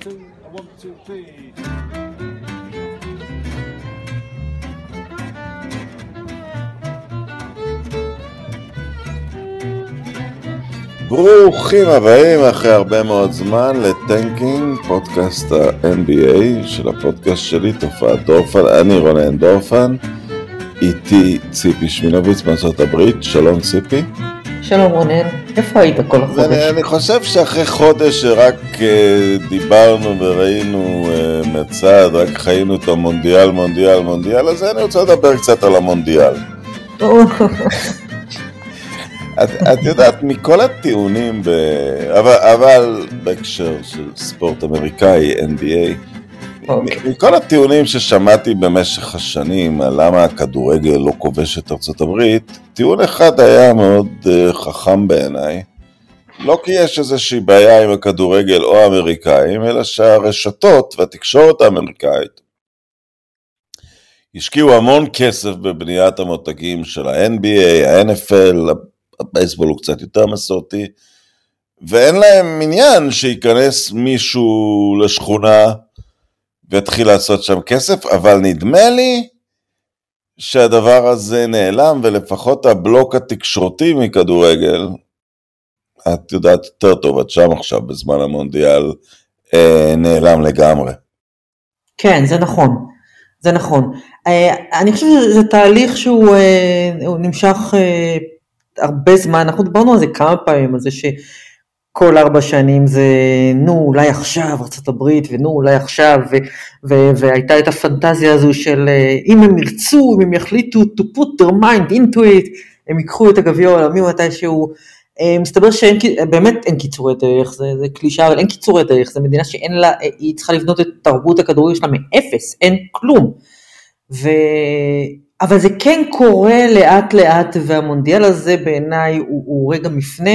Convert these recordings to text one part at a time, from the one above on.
two, one, two, three. ברוכים הבאים אחרי הרבה מאוד זמן לטנקינג, פודקאסט ה-NBA של הפודקאסט שלי, תופעת דורפן, אני רונן דורפן, איתי ציפי שמינוביץ מארצות הברית, שלום ציפי. שלום רונן, איפה היית כל החודש? אני, אני חושב שאחרי חודש שרק uh, דיברנו וראינו uh, מצד, רק חיינו את המונדיאל, מונדיאל, מונדיאל, אז אני רוצה לדבר קצת על המונדיאל. את, את יודעת, מכל הטיעונים, ב... אבל, אבל בהקשר של ספורט אמריקאי, NBA. אוקיי. מכל הטיעונים ששמעתי במשך השנים על למה הכדורגל לא כובש את ארצות הברית, טיעון אחד היה מאוד uh, חכם בעיניי. לא כי יש איזושהי בעיה עם הכדורגל או האמריקאים, אלא שהרשתות והתקשורת האמריקאית השקיעו המון כסף בבניית המותגים של ה-NBA, ה-NFL, הבייסבול הוא קצת יותר מסורתי, ואין להם עניין שייכנס מישהו לשכונה ויתחיל לעשות שם כסף, אבל נדמה לי שהדבר הזה נעלם, ולפחות הבלוק התקשורתי מכדורגל, את יודעת יותר טוב, את שם עכשיו בזמן המונדיאל, אה, נעלם לגמרי. כן, זה נכון, זה נכון. אה, אני חושבת שזה תהליך שהוא אה, נמשך אה, הרבה זמן, אנחנו דיברנו על זה כמה פעמים, על זה שכל ארבע שנים זה נו אולי עכשיו ארה"ב ונו אולי עכשיו, ו, ו, והייתה את הפנטזיה הזו של אם הם ירצו, אם הם יחליטו to put their mind into it, הם ייקחו את הגביע העולמי מתישהו. מסתבר שאין, באמת אין קיצורי דרך, זה, זה קלישה, אבל אין קיצורי דרך, זו מדינה שאין לה, היא צריכה לבנות את תרבות הכדורגל שלה מאפס, אין כלום. ו... אבל זה כן קורה לאט לאט, והמונדיאל הזה בעיניי הוא, הוא רגע מפנה,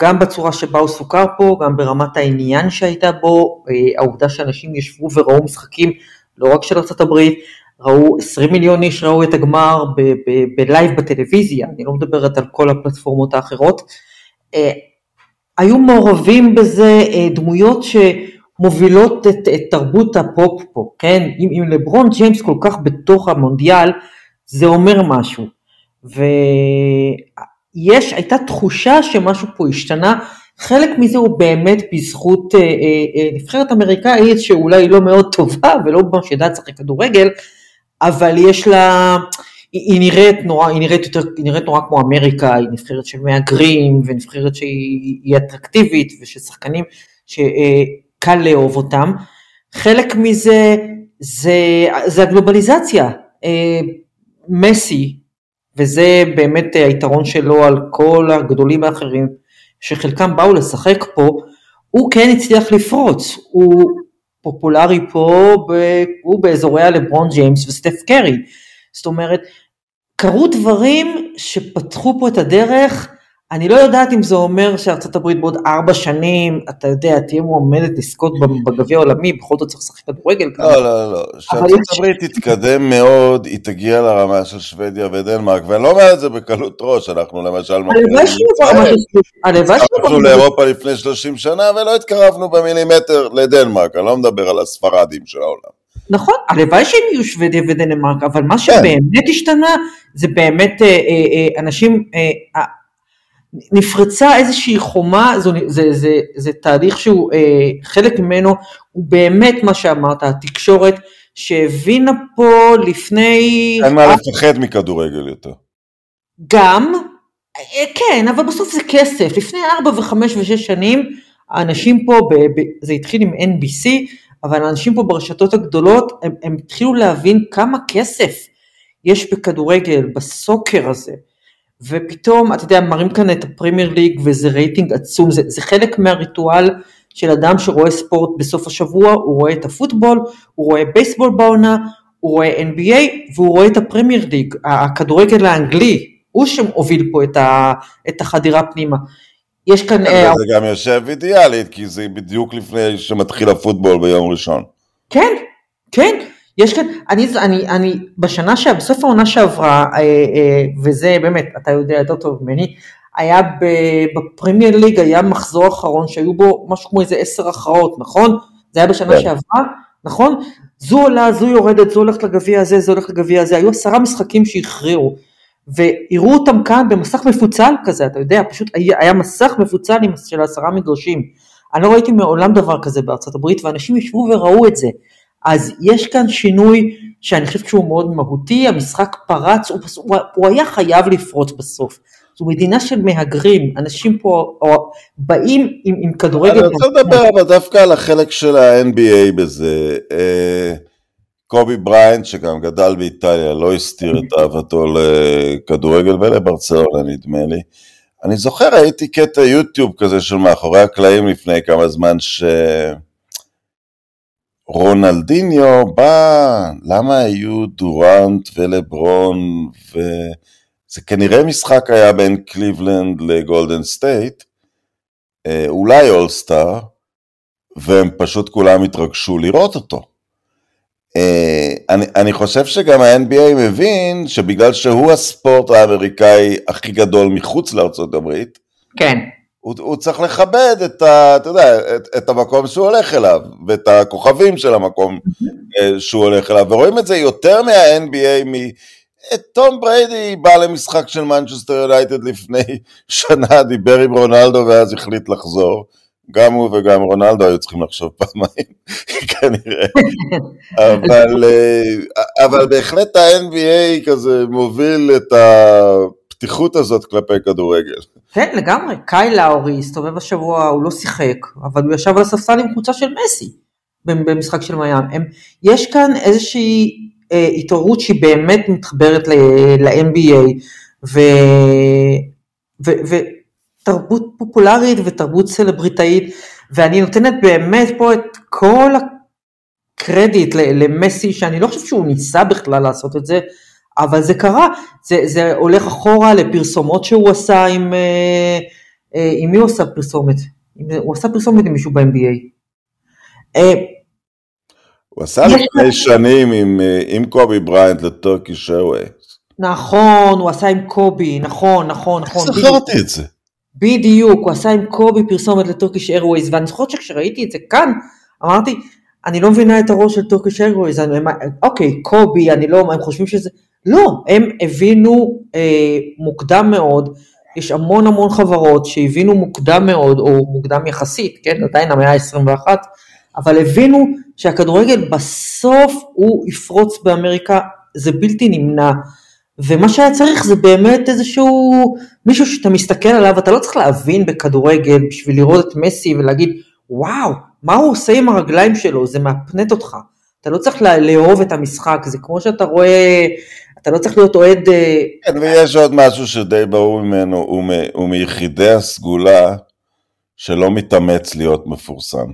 גם בצורה שבה הוא סוכר פה, גם ברמת העניין שהייתה בו, העובדה שאנשים ישבו וראו משחקים, לא רק של ארה"ב, ראו 20 מיליון איש ראו את הגמר בלייב בטלוויזיה, אני לא מדברת על כל הפלטפורמות האחרות. היו מעורבים בזה דמויות שמובילות את, את תרבות הפופ פה, כן? אם, אם לברון ג'יימס כל כך בתוך המונדיאל, זה אומר משהו. ויש, הייתה תחושה שמשהו פה השתנה, חלק מזה הוא באמת בזכות אה, אה, נבחרת אמריקאית שאולי לא מאוד טובה ולא ממש יודעת לשחק כדורגל, אבל יש לה, היא, היא נראית נורא, היא נראית יותר, היא נראית נורא כמו אמריקה, היא נבחרת של מהגרים ונבחרת שהיא אטרקטיבית ושל שחקנים שקל לאהוב אותם. חלק מזה זה, זה הגלובליזציה. מסי, וזה באמת היתרון שלו על כל הגדולים האחרים, שחלקם באו לשחק פה, הוא כן הצליח לפרוץ, הוא פופולרי פה, הוא באזורי הלברון ג'יימס וסטף קרי, זאת אומרת, קרו דברים שפתחו פה את הדרך, אני לא יודעת אם זה אומר שארצות הברית בעוד ארבע שנים, אתה יודע, תהיה מועמדת לזכות בגביע העולמי, בכל זאת צריך לשחק כדורגל. לא, לא, לא, כשארצות הברית תתקדם מאוד, היא תגיע לרמה של שוודיה ודנמרק, ואני לא אומר את זה בקלות ראש, אנחנו למשל התקרבנו לאירופה לפני 30 שנה ולא התקרבנו במילימטר לדנמרק, אני לא מדבר על הספרדים של העולם. נכון, הלוואי שהם יהיו שוודיה ודנמרק, אבל מה שבאמת השתנה זה באמת אנשים, נפרצה איזושהי חומה, זה, זה, זה, זה תהליך שהוא, אה, חלק ממנו הוא באמת מה שאמרת, התקשורת שהבינה פה לפני... אין מה לפחד מכדורגל יותר. גם, אה, כן, אבל בסוף זה כסף, לפני ארבע וחמש ושש שנים, האנשים פה, ב, ב, זה התחיל עם NBC, אבל האנשים פה ברשתות הגדולות, הם, הם התחילו להבין כמה כסף יש בכדורגל, ב soccer הזה. ופתאום, אתה יודע, מראים כאן את הפרימייר ליג וזה רייטינג עצום, זה, זה חלק מהריטואל של אדם שרואה ספורט בסוף השבוע, הוא רואה את הפוטבול, הוא רואה בייסבול בעונה, הוא רואה NBA והוא רואה את הפרימייר ליג, הכדורגל האנגלי, הוא שמוביל פה את, ה, את החדירה פנימה. יש כאן... זה אה, גם יושב אידיאלית, כי זה בדיוק לפני שמתחיל הפוטבול ביום ראשון. כן, כן. יש כאן, אני, אני, אני בשנה, ש... בסוף העונה שעברה, אה, אה, וזה באמת, אתה יודע יותר טוב ממני, היה בפרמייר ליג, היה מחזור אחרון שהיו בו משהו כמו איזה עשר הכרעות, נכון? זה היה בשנה כן. שעברה, נכון? זו עולה, זו יורדת, זו הולכת לגביע הזה, זו הולכת לגביע הזה, היו עשרה משחקים שהכריעו, והראו אותם כאן במסך מפוצל כזה, אתה יודע, פשוט היה, היה מסך מפוצל של עשרה מגרשים. אני לא ראיתי מעולם דבר כזה בארצות הברית, ואנשים ישבו וראו את זה. אז יש כאן שינוי שאני חושבת שהוא מאוד מהותי, המשחק פרץ, הוא, הוא, הוא היה חייב לפרוץ בסוף. זו מדינה של מהגרים, אנשים פה או, באים עם, עם כדורגל. אני רוצה לדבר אבל דווקא על החלק של ה-NBA בזה. אה, קובי בריינט, שגם גדל באיטליה, לא הסתיר את אהבתו לכדורגל ולברצלונה נדמה לי. אני זוכר, ראיתי קטע יוטיוב כזה של מאחורי הקלעים לפני כמה זמן, שרונלדיניו בא, למה היו דורנט ולברון, וזה כנראה משחק היה בין קליבלנד לגולדן סטייט, אה, אולי אולסטאר, והם פשוט כולם התרגשו לראות אותו. אה, אני, אני חושב שגם ה-NBA מבין שבגלל שהוא הספורט האמריקאי הכי גדול מחוץ לארצות הברית, כן, הוא, הוא צריך לכבד את, ה, אתה יודע, את, את המקום שהוא הולך אליו, ואת הכוכבים של המקום אה, שהוא הולך אליו, ורואים את זה יותר מה-NBA, מ... תום בריידי בא למשחק של מנצ'סטר יונייטד לפני שנה, דיבר עם רונלדו ואז החליט לחזור. גם הוא וגם רונלדו היו צריכים לחשוב פעמיים, כנראה. אבל, אה, אבל בהחלט ה-NBA כזה מוביל את הפתיחות הזאת כלפי כדורגל. כן לגמרי, קאי לאורי הסתובב השבוע, הוא לא שיחק, אבל הוא ישב על הספסל עם קבוצה של מסי במשחק של מיאם. הם, יש כאן איזושהי אה, התעוררות שהיא באמת מתחברת ל-NBA, ו, ו, ותרבות פופולרית ותרבות סלבריטאית, ואני נותנת באמת פה את כל הקרדיט למסי, שאני לא חושב שהוא ניסה בכלל לעשות את זה, אבל זה קרה, זה, זה הולך אחורה לפרסומות שהוא עשה עם, אה, אה, עם מי הוא עשה פרסומת? הוא עשה פרסומת עם מישהו ב-NBA. אה, הוא עשה לפני שנים עם, עם קובי בריינט לטורקיש איירווייז. נכון, הוא עשה עם קובי, נכון, נכון, נכון. בדיוק. זכרתי את זה. בדיוק, הוא עשה עם קובי פרסומת ל Turkish Airways, ואני זוכרת שכשראיתי את זה כאן, אמרתי, אני לא מבינה את הראש של טורקיש איירווייז, אוקיי, קובי, אני לא, הם חושבים שזה, לא, הם הבינו אה, מוקדם מאוד, יש המון המון חברות שהבינו מוקדם מאוד, או מוקדם יחסית, כן, עדיין המאה ה-21, אבל הבינו שהכדורגל בסוף הוא יפרוץ באמריקה, זה בלתי נמנע. ומה שהיה צריך זה באמת איזשהו מישהו שאתה מסתכל עליו, אתה לא צריך להבין בכדורגל בשביל לראות את מסי ולהגיד, וואו, מה הוא עושה עם הרגליים שלו, זה מאפנט אותך. אתה לא צריך לאהוב את המשחק, זה כמו שאתה רואה, אתה לא צריך להיות אוהד, אה, כן, ויש עוד משהו שדי ברור ממנו, הוא, מ, הוא מיחידי הסגולה שלא מתאמץ להיות מפורסם.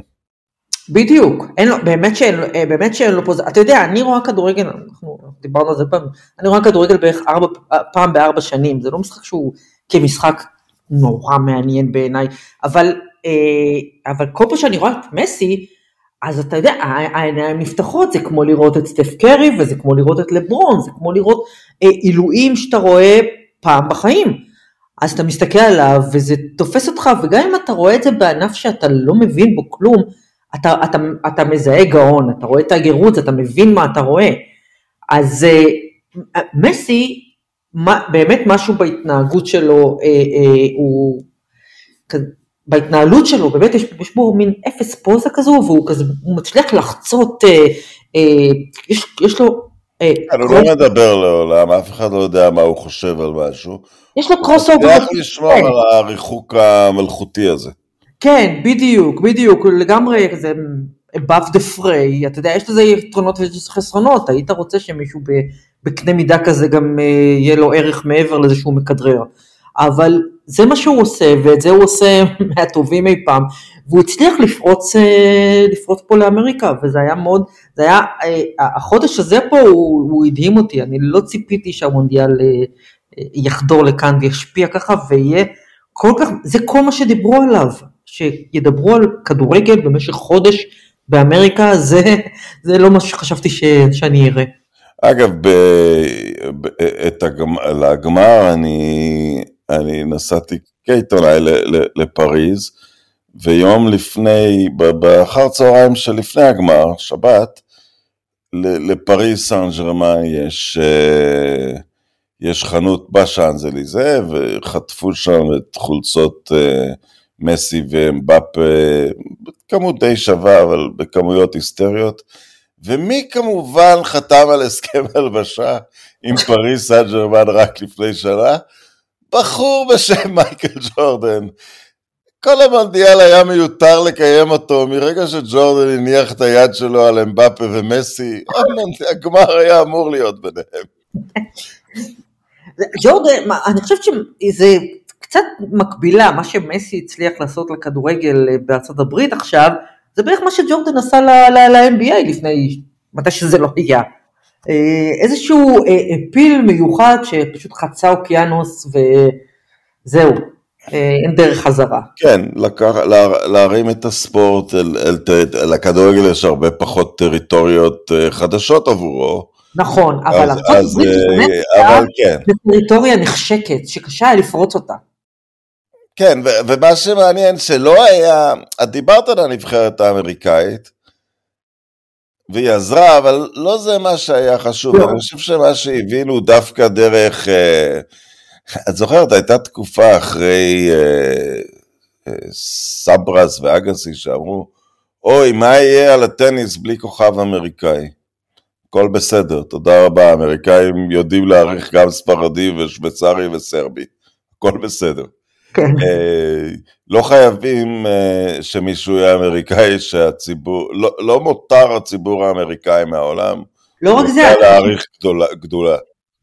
בדיוק, אין לו, באמת שאין, אה, באמת שאין לו פה, אתה יודע, אני רואה כדורגל, אנחנו דיברנו על זה פעם, אני רואה כדורגל בערך ארבע, פעם בארבע שנים, זה לא משחק שהוא כמשחק נורא מעניין בעיניי, אבל, אה, אבל כל פעם שאני רואה את מסי, אז אתה יודע, העיניים נפתחות, זה כמו לראות את סטף קרי, וזה כמו לראות את לברון, זה כמו לראות אה, עילויים שאתה רואה פעם בחיים. אז אתה מסתכל עליו, וזה תופס אותך, וגם אם אתה רואה את זה בענף שאתה לא מבין בו כלום, אתה, אתה, אתה מזהה גאון, אתה רואה את הגירוץ, אתה מבין מה אתה רואה. אז אה, מסי, מה, באמת משהו בהתנהגות שלו, אה, אה, הוא, בהתנהלות שלו, באמת יש, יש בו מין אפס פוזה כזו, והוא כזה, הוא מצליח לחצות, אה, אה, יש, יש לו, אה, הוא קרוס- לא מדבר לעולם, אף אחד לא יודע מה הוא חושב על משהו. יש לו קרוס אובר. צריך לשמור על הריחוק המלכותי הזה. כן, בדיוק, בדיוק, לגמרי כזה above the fray, אתה יודע, יש לזה יתרונות ויש חסרונות, היית רוצה שמישהו בקנה מידה כזה גם אה, יהיה לו ערך מעבר לזה שהוא מכדרר, אבל זה מה שהוא עושה, ואת זה הוא עושה מהטובים אי פעם, והוא הצליח לפרוץ, אה, לפרוץ פה לאמריקה, וזה היה מאוד, זה היה, אה, החודש הזה פה הוא, הוא הדהים אותי, אני לא ציפיתי שהמונדיאל אה, יחדור לכאן וישפיע ככה, ויהיה כל כך, זה כל מה שדיברו עליו, שידברו על כדורגל במשך חודש באמריקה, זה, זה לא מה שחשבתי ש, שאני אראה. אגב, ב, ב, את הגמ, לגמר אני, אני נסעתי כעיתונאי לפריז, ויום לפני, באחר צהריים שלפני הגמר, שבת, לפריס סן ג'רמן יש, אה, יש חנות בשאנזליזה, וחטפו שם את חולצות אה, מסי ואמבאפה, בכמות די שווה, אבל בכמויות היסטריות. ומי כמובן חתם על הסכם הלבשה עם פריס סן ג'רמן רק לפני שנה? בחור בשם מייקל ג'ורדן. כל המונדיאל היה מיותר לקיים אותו, מרגע שג'ורדן הניח את היד שלו על אמבפה ומסי, הגמר היה אמור להיות ביניהם. ג'ורדן, אני חושבת שזה קצת מקבילה, מה שמסי הצליח לעשות לכדורגל אה, בארצות הברית עכשיו, זה בערך מה שג'ורדן עשה ל-NBA לפני, מתי שזה לא היה. אה, איזשהו פיל מיוחד שפשוט חצה אוקיינוס וזהו, אה, אין דרך חזרה. כן, לקח, לה, להרים את הספורט, אל, אל, אל הכדורגל יש הרבה פחות טריטוריות חדשות עבורו. נכון, אבל ארצות הברית אבל כן. זה טריטוריה נחשקת, שקשה היה לפרוץ אותה. כן, ומה שמעניין שלא היה, את דיברת על הנבחרת האמריקאית, והיא עזרה, אבל לא זה מה שהיה חשוב, לא. אני חושב שמה שהבינו דווקא דרך, אה, את זוכרת, הייתה תקופה אחרי אה, אה, סברס ואגסי שאמרו, אוי, מה יהיה על הטניס בלי כוכב אמריקאי? הכל בסדר, תודה רבה, האמריקאים יודעים להעריך גם ספרדי ושוויצרי וסרבי, הכל בסדר. כן. אה, לא חייבים אה, שמישהו יהיה אמריקאי שהציבור, לא, לא מותר הציבור האמריקאי מהעולם. לא רק זה. להעריך גדולה, גדולה.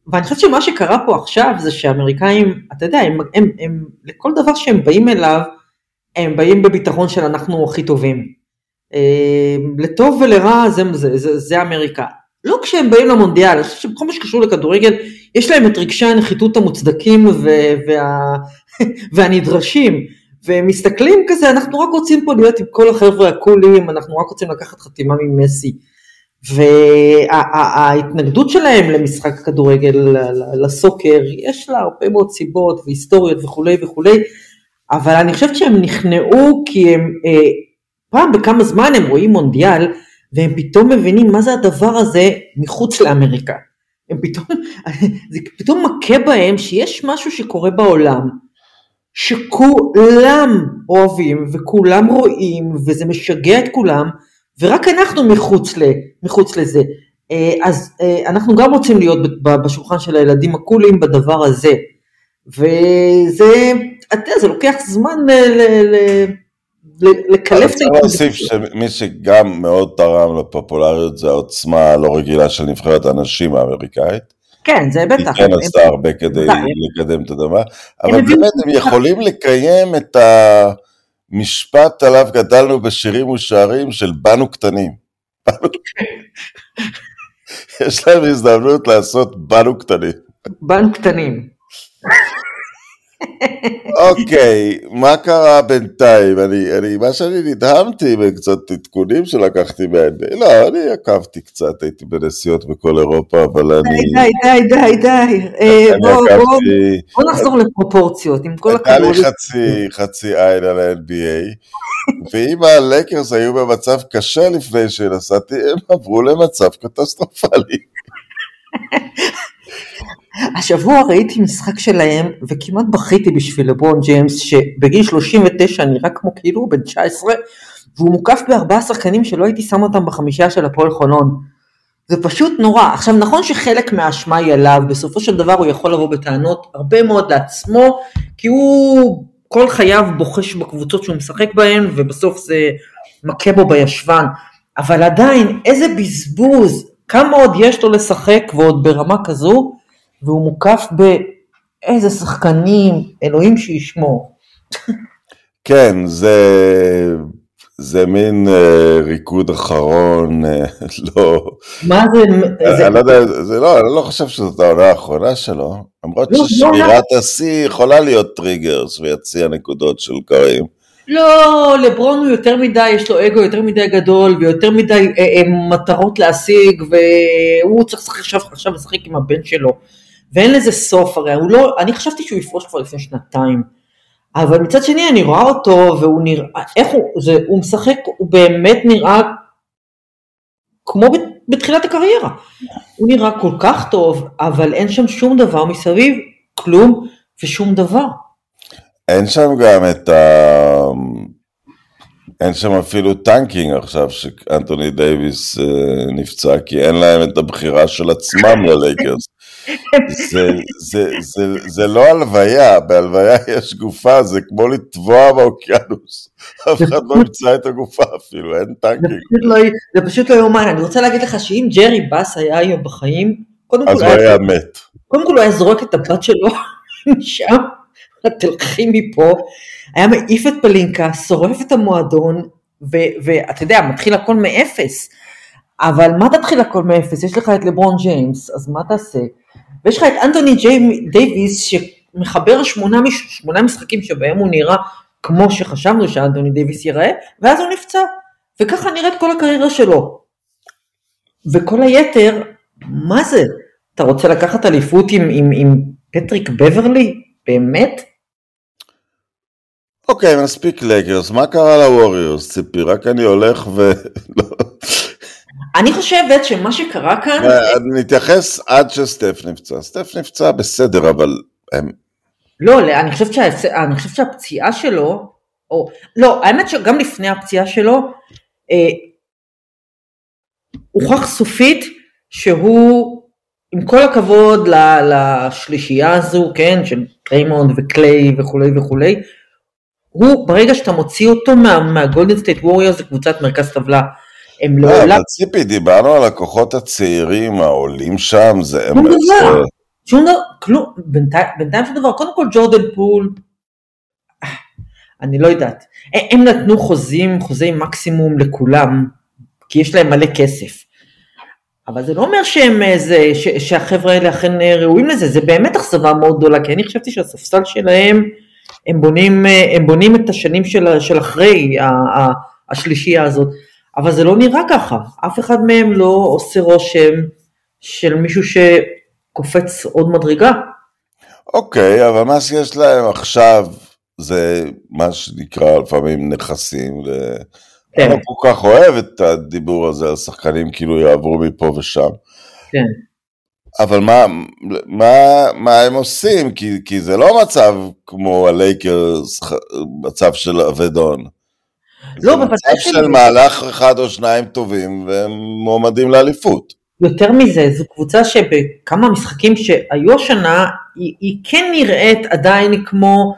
ואני חושבת שמה שקרה פה עכשיו זה שהאמריקאים, אתה יודע, הם, הם, הם, לכל דבר שהם באים אליו, הם באים בביטחון של אנחנו הכי טובים. אה, לטוב ולרע זה, זה, זה, זה אמריקה. לא כשהם באים למונדיאל, אני חושב שבכל מה שקשור לכדורגל, יש להם את רגשי הנחיתות המוצדקים וה, והנדרשים, והם מסתכלים כזה, אנחנו רק רוצים פה להיות עם כל החבר'ה הקולים, אנחנו רק רוצים לקחת חתימה ממסי. וההתנגדות וה, שלהם למשחק כדורגל, לסוקר, יש לה הרבה מאוד סיבות והיסטוריות וכולי וכולי, אבל אני חושבת שהם נכנעו כי הם אה, פעם בכמה זמן הם רואים מונדיאל, והם פתאום מבינים מה זה הדבר הזה מחוץ לאמריקה. הם פתאום, זה פתאום מכה בהם שיש משהו שקורה בעולם, שכולם אוהבים וכולם רואים וזה משגע את כולם, ורק אנחנו מחוץ, ל, מחוץ לזה. אה, אז אה, אנחנו גם רוצים להיות בשולחן של הילדים הקולים בדבר הזה. וזה, אתה יודע, זה לוקח זמן ל, ל, ל, לקלף את ההתמודדות. אני רוצה להוסיף שמי שגם מאוד תרם לפופולריות זה העוצמה הלא רגילה של נבחרת הנשים האמריקאית. כן, זה בטח. היא כן עשתה הרבה כדי לקדם את הדבר, אבל באמת הם יכולים לקיים את המשפט עליו גדלנו בשירים ושערים של באנו קטנים. יש להם הזדמנות לעשות באנו קטנים. באנו קטנים. אוקיי, מה קרה בינתיים? אני, אני, מה שאני נדהמתי בקצת עדכונים שלקחתי מה-NBA, לא, אני עקבתי קצת, הייתי בנסיעות בכל אירופה, אבל אני... די, די, די, די, אה. בוא נחזור לפרופורציות, עם כל הכבוד. הייתה לי חצי, חצי עין על ה-NBA, ואם הלקרס היו במצב קשה לפני שנסעתי, הם עברו למצב קטסטרופלי. השבוע ראיתי משחק שלהם וכמעט בכיתי בשביל לברון ג'יימס שבגיל 39 נראה כמו כאילו בן 19 והוא מוקף בארבעה שחקנים שלא הייתי שם אותם בחמישה של הפועל חולון. זה פשוט נורא. עכשיו נכון שחלק מהאשמה היא עליו, בסופו של דבר הוא יכול לבוא בטענות הרבה מאוד לעצמו, כי הוא כל חייו בוחש בקבוצות שהוא משחק בהן ובסוף זה מכה בו בישבן. אבל עדיין, איזה בזבוז, כמה עוד יש לו לשחק ועוד ברמה כזו, והוא מוקף באיזה שחקנים, אלוהים שישמור. כן, זה, זה מין uh, ריקוד אחרון, uh, לא... מה זה? זה... אני לא יודע, זה לא, אני לא חושב שזאת העונה האחרונה שלו, למרות לא, לא ששמירת לא. השיא יכולה להיות טריגרס ויציע נקודות של קרים. לא, לברון הוא יותר מדי, יש לו אגו יותר מדי גדול ויותר מדי אה, אה, מטרות להשיג והוא צריך עכשיו, עכשיו לשחק עם הבן שלו. ואין לזה סוף, הרי הוא לא, אני חשבתי שהוא יפרוש כבר לפני שנתיים, אבל מצד שני אני רואה אותו והוא נראה, איך הוא, זה, הוא משחק, הוא באמת נראה כמו בתחילת הקריירה. הוא נראה כל כך טוב, אבל אין שם שום דבר מסביב, כלום ושום דבר. אין שם גם את ה... אין שם אפילו tanking עכשיו שאנטוני דייוויס אה, נפצע, כי אין להם את הבחירה של עצמם ללייקרס. זה, זה, זה, זה לא הלוויה, בהלוויה יש גופה, זה כמו לטבוע באוקיינוס. אף אחד לא ימצא את הגופה אפילו, אין tanking. לא, זה פשוט לא יאומן, אני רוצה להגיד לך שאם ג'רי באס היה היום בחיים, קודם כל... אז הוא היה מת. קודם כל הוא היה זורק את הבת שלו משם, תלכי מפה, היה מעיף את פלינקה, שורף את המועדון, ואתה יודע, מתחיל הכל מאפס. אבל מה תתחיל הכל מאפס? יש לך את לברון ג'יימס, אז מה תעשה? ויש לך את אנטוני דייוויס שמחבר שמונה, שמונה משחקים שבהם הוא נראה כמו שחשבנו שאנטוני דייוויס ייראה, ואז הוא נפצע. וככה נראית כל הקריירה שלו. וכל היתר, מה זה? אתה רוצה לקחת אליפות עם, עם, עם פטריק בברלי? באמת? אוקיי, מספיק לייקרס, מה קרה לווריורס, ציפי? רק אני הולך ו... אני חושבת שמה שקרה כאן... נתייחס עד שסטף נפצע. סטף נפצע בסדר, אבל הם... לא, אני חושבת, שה... אני חושבת שהפציעה שלו, או... לא, האמת שגם לפני הפציעה שלו, אה, הוכח סופית שהוא, עם כל הכבוד לשלישייה הזו, כן, של דריימונד וקליי וכולי וכולי, הוא, ברגע שאתה מוציא אותו מהגולדן סטייט ווריורס זה קבוצת מרכז טבלה. הם לא... אבל ציפי, דיברנו על הכוחות הצעירים, העולים שם, זה... שום דבר, שום דבר, כלום, בינתיים שום דבר, קודם כל ג'ורדן פול, אני לא יודעת, הם נתנו חוזים, חוזי מקסימום לכולם, כי יש להם מלא כסף. אבל זה לא אומר שהם איזה, שהחבר'ה האלה אכן ראויים לזה, זה באמת אכזבה מאוד גדולה, כי אני חשבתי שהספסל שלהם, הם בונים, הם בונים את השנים של, של אחרי השלישייה הזאת. אבל זה לא נראה ככה, אף אחד מהם לא עושה רושם של מישהו שקופץ עוד מדרגה. אוקיי, אבל מה שיש להם עכשיו זה מה שנקרא לפעמים נכסים. כן. אני לא כל כך אוהב את הדיבור הזה על שחקנים כאילו יעברו מפה ושם. כן. אבל מה, מה, מה הם עושים? כי, כי זה לא מצב כמו הלייקרס, מצב של אבדון. לא, בוודאי זה מצב של מהלך אחד או שניים טובים והם מועמדים לאליפות. יותר מזה, זו קבוצה שבכמה משחקים שהיו השנה, היא, היא כן נראית עדיין כמו,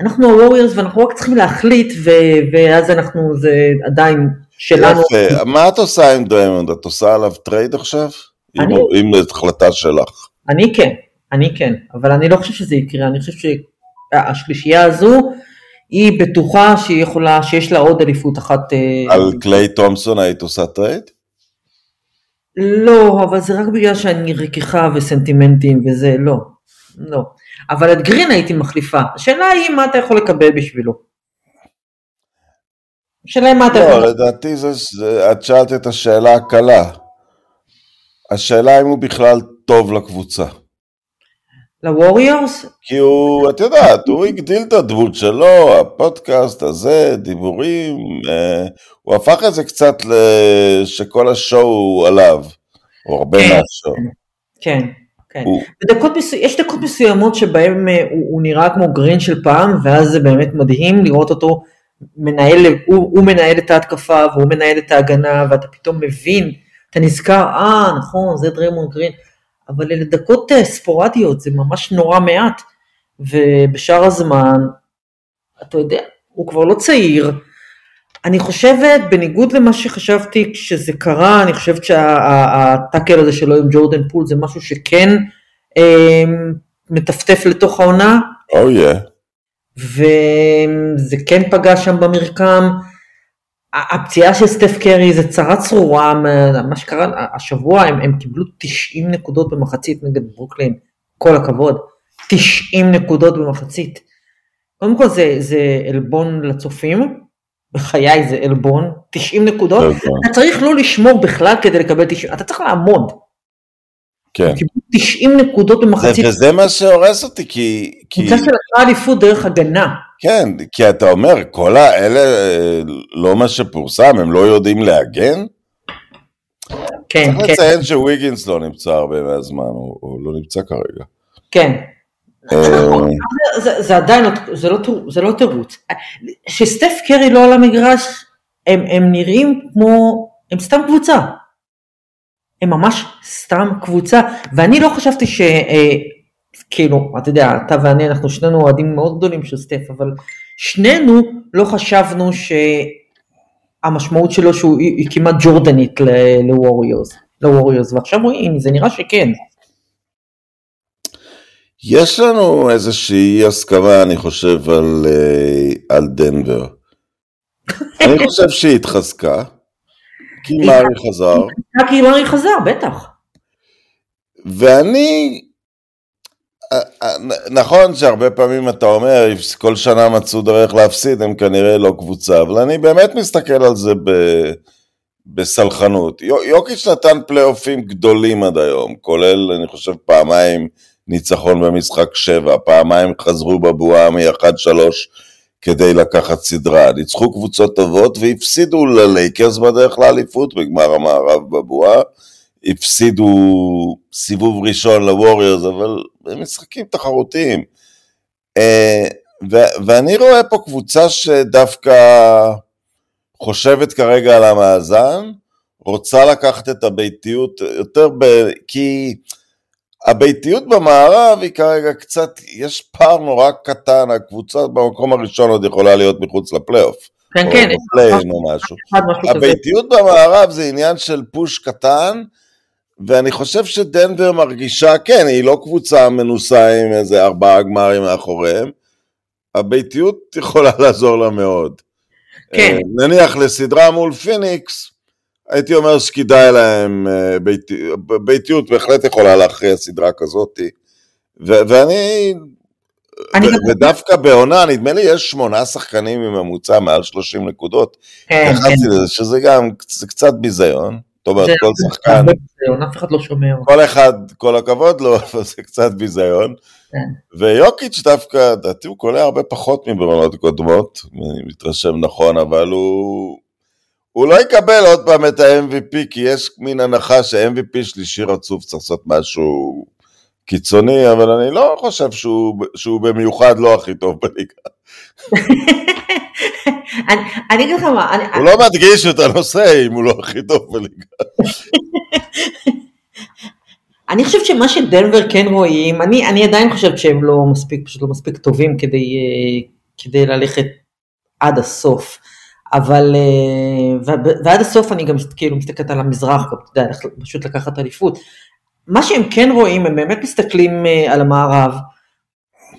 אנחנו הווריירס ואנחנו רק צריכים להחליט ו, ואז אנחנו, זה עדיין שלנו. יפה, מה את עושה עם דריימונד? את עושה עליו trade עכשיו? אני... אם זאת החלטה שלך. אני כן, אני כן, אבל אני לא חושב שזה יקרה, אני חושב שהשלישייה הזו, היא בטוחה שהיא יכולה, שיש לה עוד אליפות אחת. אה, על קליי תומסון היית עושה trade? לא, אבל זה רק בגלל שאני רכיכה וסנטימנטים וזה, לא, לא. אבל את גרין הייתי מחליפה. השאלה היא מה אתה יכול לקבל בשבילו. השאלה היא מה אתה לא, יכול... לא, לדעתי זה, זה, את שאלת את השאלה הקלה. השאלה אם הוא בכלל טוב לקבוצה. לווריורס? כי הוא, את יודעת, הוא הגדיל את הדמות שלו, הפודקאסט הזה, דיבורים, אה, הוא הפך את זה קצת שכל השואו עליו, או הרבה כן, מהשואו. כן, כן. הוא... בדקות מסו... יש דקות מסוימות שבהן אה, הוא, הוא נראה כמו גרין של פעם, ואז זה באמת מדהים לראות אותו מנהל, הוא, הוא מנהל את ההתקפה והוא מנהל את ההגנה, ואתה פתאום מבין, אתה נזכר, אה, נכון, זה דרימון גרין. אבל אלה דקות אה, ספורדיות, זה ממש נורא מעט, ובשאר הזמן, אתה יודע, הוא כבר לא צעיר. אני חושבת, בניגוד למה שחשבתי כשזה קרה, אני חושבת שהטאקל הזה שלו עם ג'ורדן פול זה משהו שכן אה, מטפטף לתוך העונה. או oh, yeah. וזה כן פגע שם במרקם. הפציעה של סטף קרי זה צרה צרורה, מה שקרה השבוע הם, הם קיבלו 90 נקודות במחצית נגד ברוקלין, כל הכבוד, 90 נקודות במחצית. קודם כל זה, זה עלבון לצופים, בחיי זה עלבון, 90 נקודות, אתה צריך לא לשמור בכלל כדי לקבל 90, אתה צריך לעמוד. כן. קיבלו 90 נקודות זה, במחצית. וזה מה שהורס אותי, כי... כי... קבוצה שלקחה אליפות דרך הגנה. כן, כי אתה אומר, כל האלה אה, לא מה שפורסם, הם לא יודעים להגן? כן, צריך כן, לציין שוויגינס לא נמצא הרבה מהזמן, הוא, הוא לא נמצא כרגע. כן. אה, זה- זה- זה עדיין, לא- זה לא זה לא תירוץ. כשסטף קרי לא על המגרש, הם הם נראים כמו, הם סתם קבוצה. הם ממש סתם קבוצה, ואני לא חשבתי ש... אה, כאילו, אתה יודע, אתה ואני, אנחנו שנינו אוהדים מאוד גדולים של סטף, אבל שנינו לא חשבנו שהמשמעות שלו שהוא היא, כמעט ג'ורדנית לווריורס, לווריורס, ועכשיו רואים, זה נראה שכן. יש לנו איזושהי הסכמה, אני חושב, על, אה, על דנבר. אני חושב שהיא התחזקה, כי מארי חזר, כי מארי חזר, בטח. ואני... אה, אה, נכון שהרבה פעמים אתה אומר, כל שנה מצאו דרך להפסיד, הם כנראה לא קבוצה, אבל אני באמת מסתכל על זה ב... בסלחנות. יו- יוקיץ' נתן פלייאופים גדולים עד היום, כולל, אני חושב, פעמיים ניצחון במשחק שבע, פעמיים חזרו בבועה מ-1-3 כדי לקחת סדרה. ניצחו קבוצות טובות והפסידו ללייקרס בדרך לאליפות בגמר המערב בבועה. הפסידו סיבוב ראשון לווריורס, אבל הם משחקים תחרותיים. אה, ו- ואני רואה פה קבוצה שדווקא חושבת כרגע על המאזן, רוצה לקחת את הביתיות יותר ב... כי הביתיות במערב היא כרגע קצת, יש פער נורא קטן, הקבוצה במקום הראשון עוד יכולה להיות מחוץ לפלייאוף. כן, או כן, בפליין או משהו. כזה. הביתיות במערב זה עניין של פוש קטן, ואני חושב שדנבר מרגישה, כן, היא לא קבוצה מנוסה עם איזה ארבעה גמרים מאחוריהם, הביתיות יכולה לעזור לה מאוד. כן. אה, נניח לסדרה מול פיניקס, הייתי אומר שכדאי להם, אה, ביתי, ביתיות בהחלט יכולה להכריע סדרה כזאת, ו- ואני, אני ו- ודווקא בעונה, נדמה לי יש שמונה שחקנים עם ממוצע מעל 30 נקודות, כן, כן. לזה, שזה גם קצת ביזיון, זאת אומרת, כל שחקן, אף אחד לא שומע. כל אחד, כל הכבוד לו, אבל זה קצת ביזיון. כן. ויוקיץ' דווקא, לדעתי הוא קולע הרבה פחות מבעונות קודמות, אני מתרשם נכון, אבל הוא... הוא לא יקבל עוד פעם את ה-MVP, כי יש מין הנחה ש-MVP שלישי רצוף צריך לעשות משהו קיצוני, אבל אני לא חושב שהוא, שהוא במיוחד לא הכי טוב בליגה. אני אגיד לך מה, הוא לא מדגיש את הנושא אם הוא לא הכי טוב בליגה. אני חושבת שמה שדנבר כן רואים, אני, אני עדיין חושבת שהם לא מספיק, פשוט לא מספיק טובים כדי, אה, כדי ללכת עד הסוף. אבל, אה, ועד הסוף אני גם כאילו מסתכלת על המזרח, גם, אתה יודע, פשוט לקחת אליפות. מה שהם כן רואים, הם באמת מסתכלים אה, על המערב,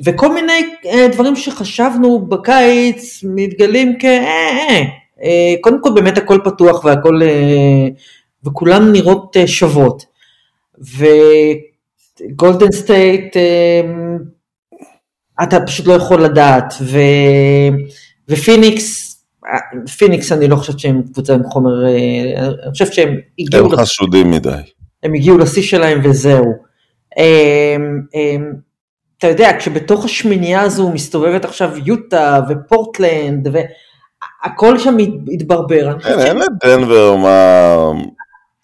וכל מיני אה, דברים שחשבנו בקיץ מתגלים כ... קודם כל באמת הכל פתוח והכל, וכולן נראות שוות. וגולדן סטייט, אתה פשוט לא יכול לדעת, ו... ופיניקס, פיניקס אני לא חושבת שהם קבוצה עם חומר, אה, אני חושבת שהם הגיעו, הם חשודים מדי. הם הגיעו לשיא שלהם וזהו. אה, אה, אתה יודע, כשבתוך השמינייה הזו מסתובבת עכשיו יוטה ופורטלנד, והכל שם התברבר. אין, אין לדנבר מה...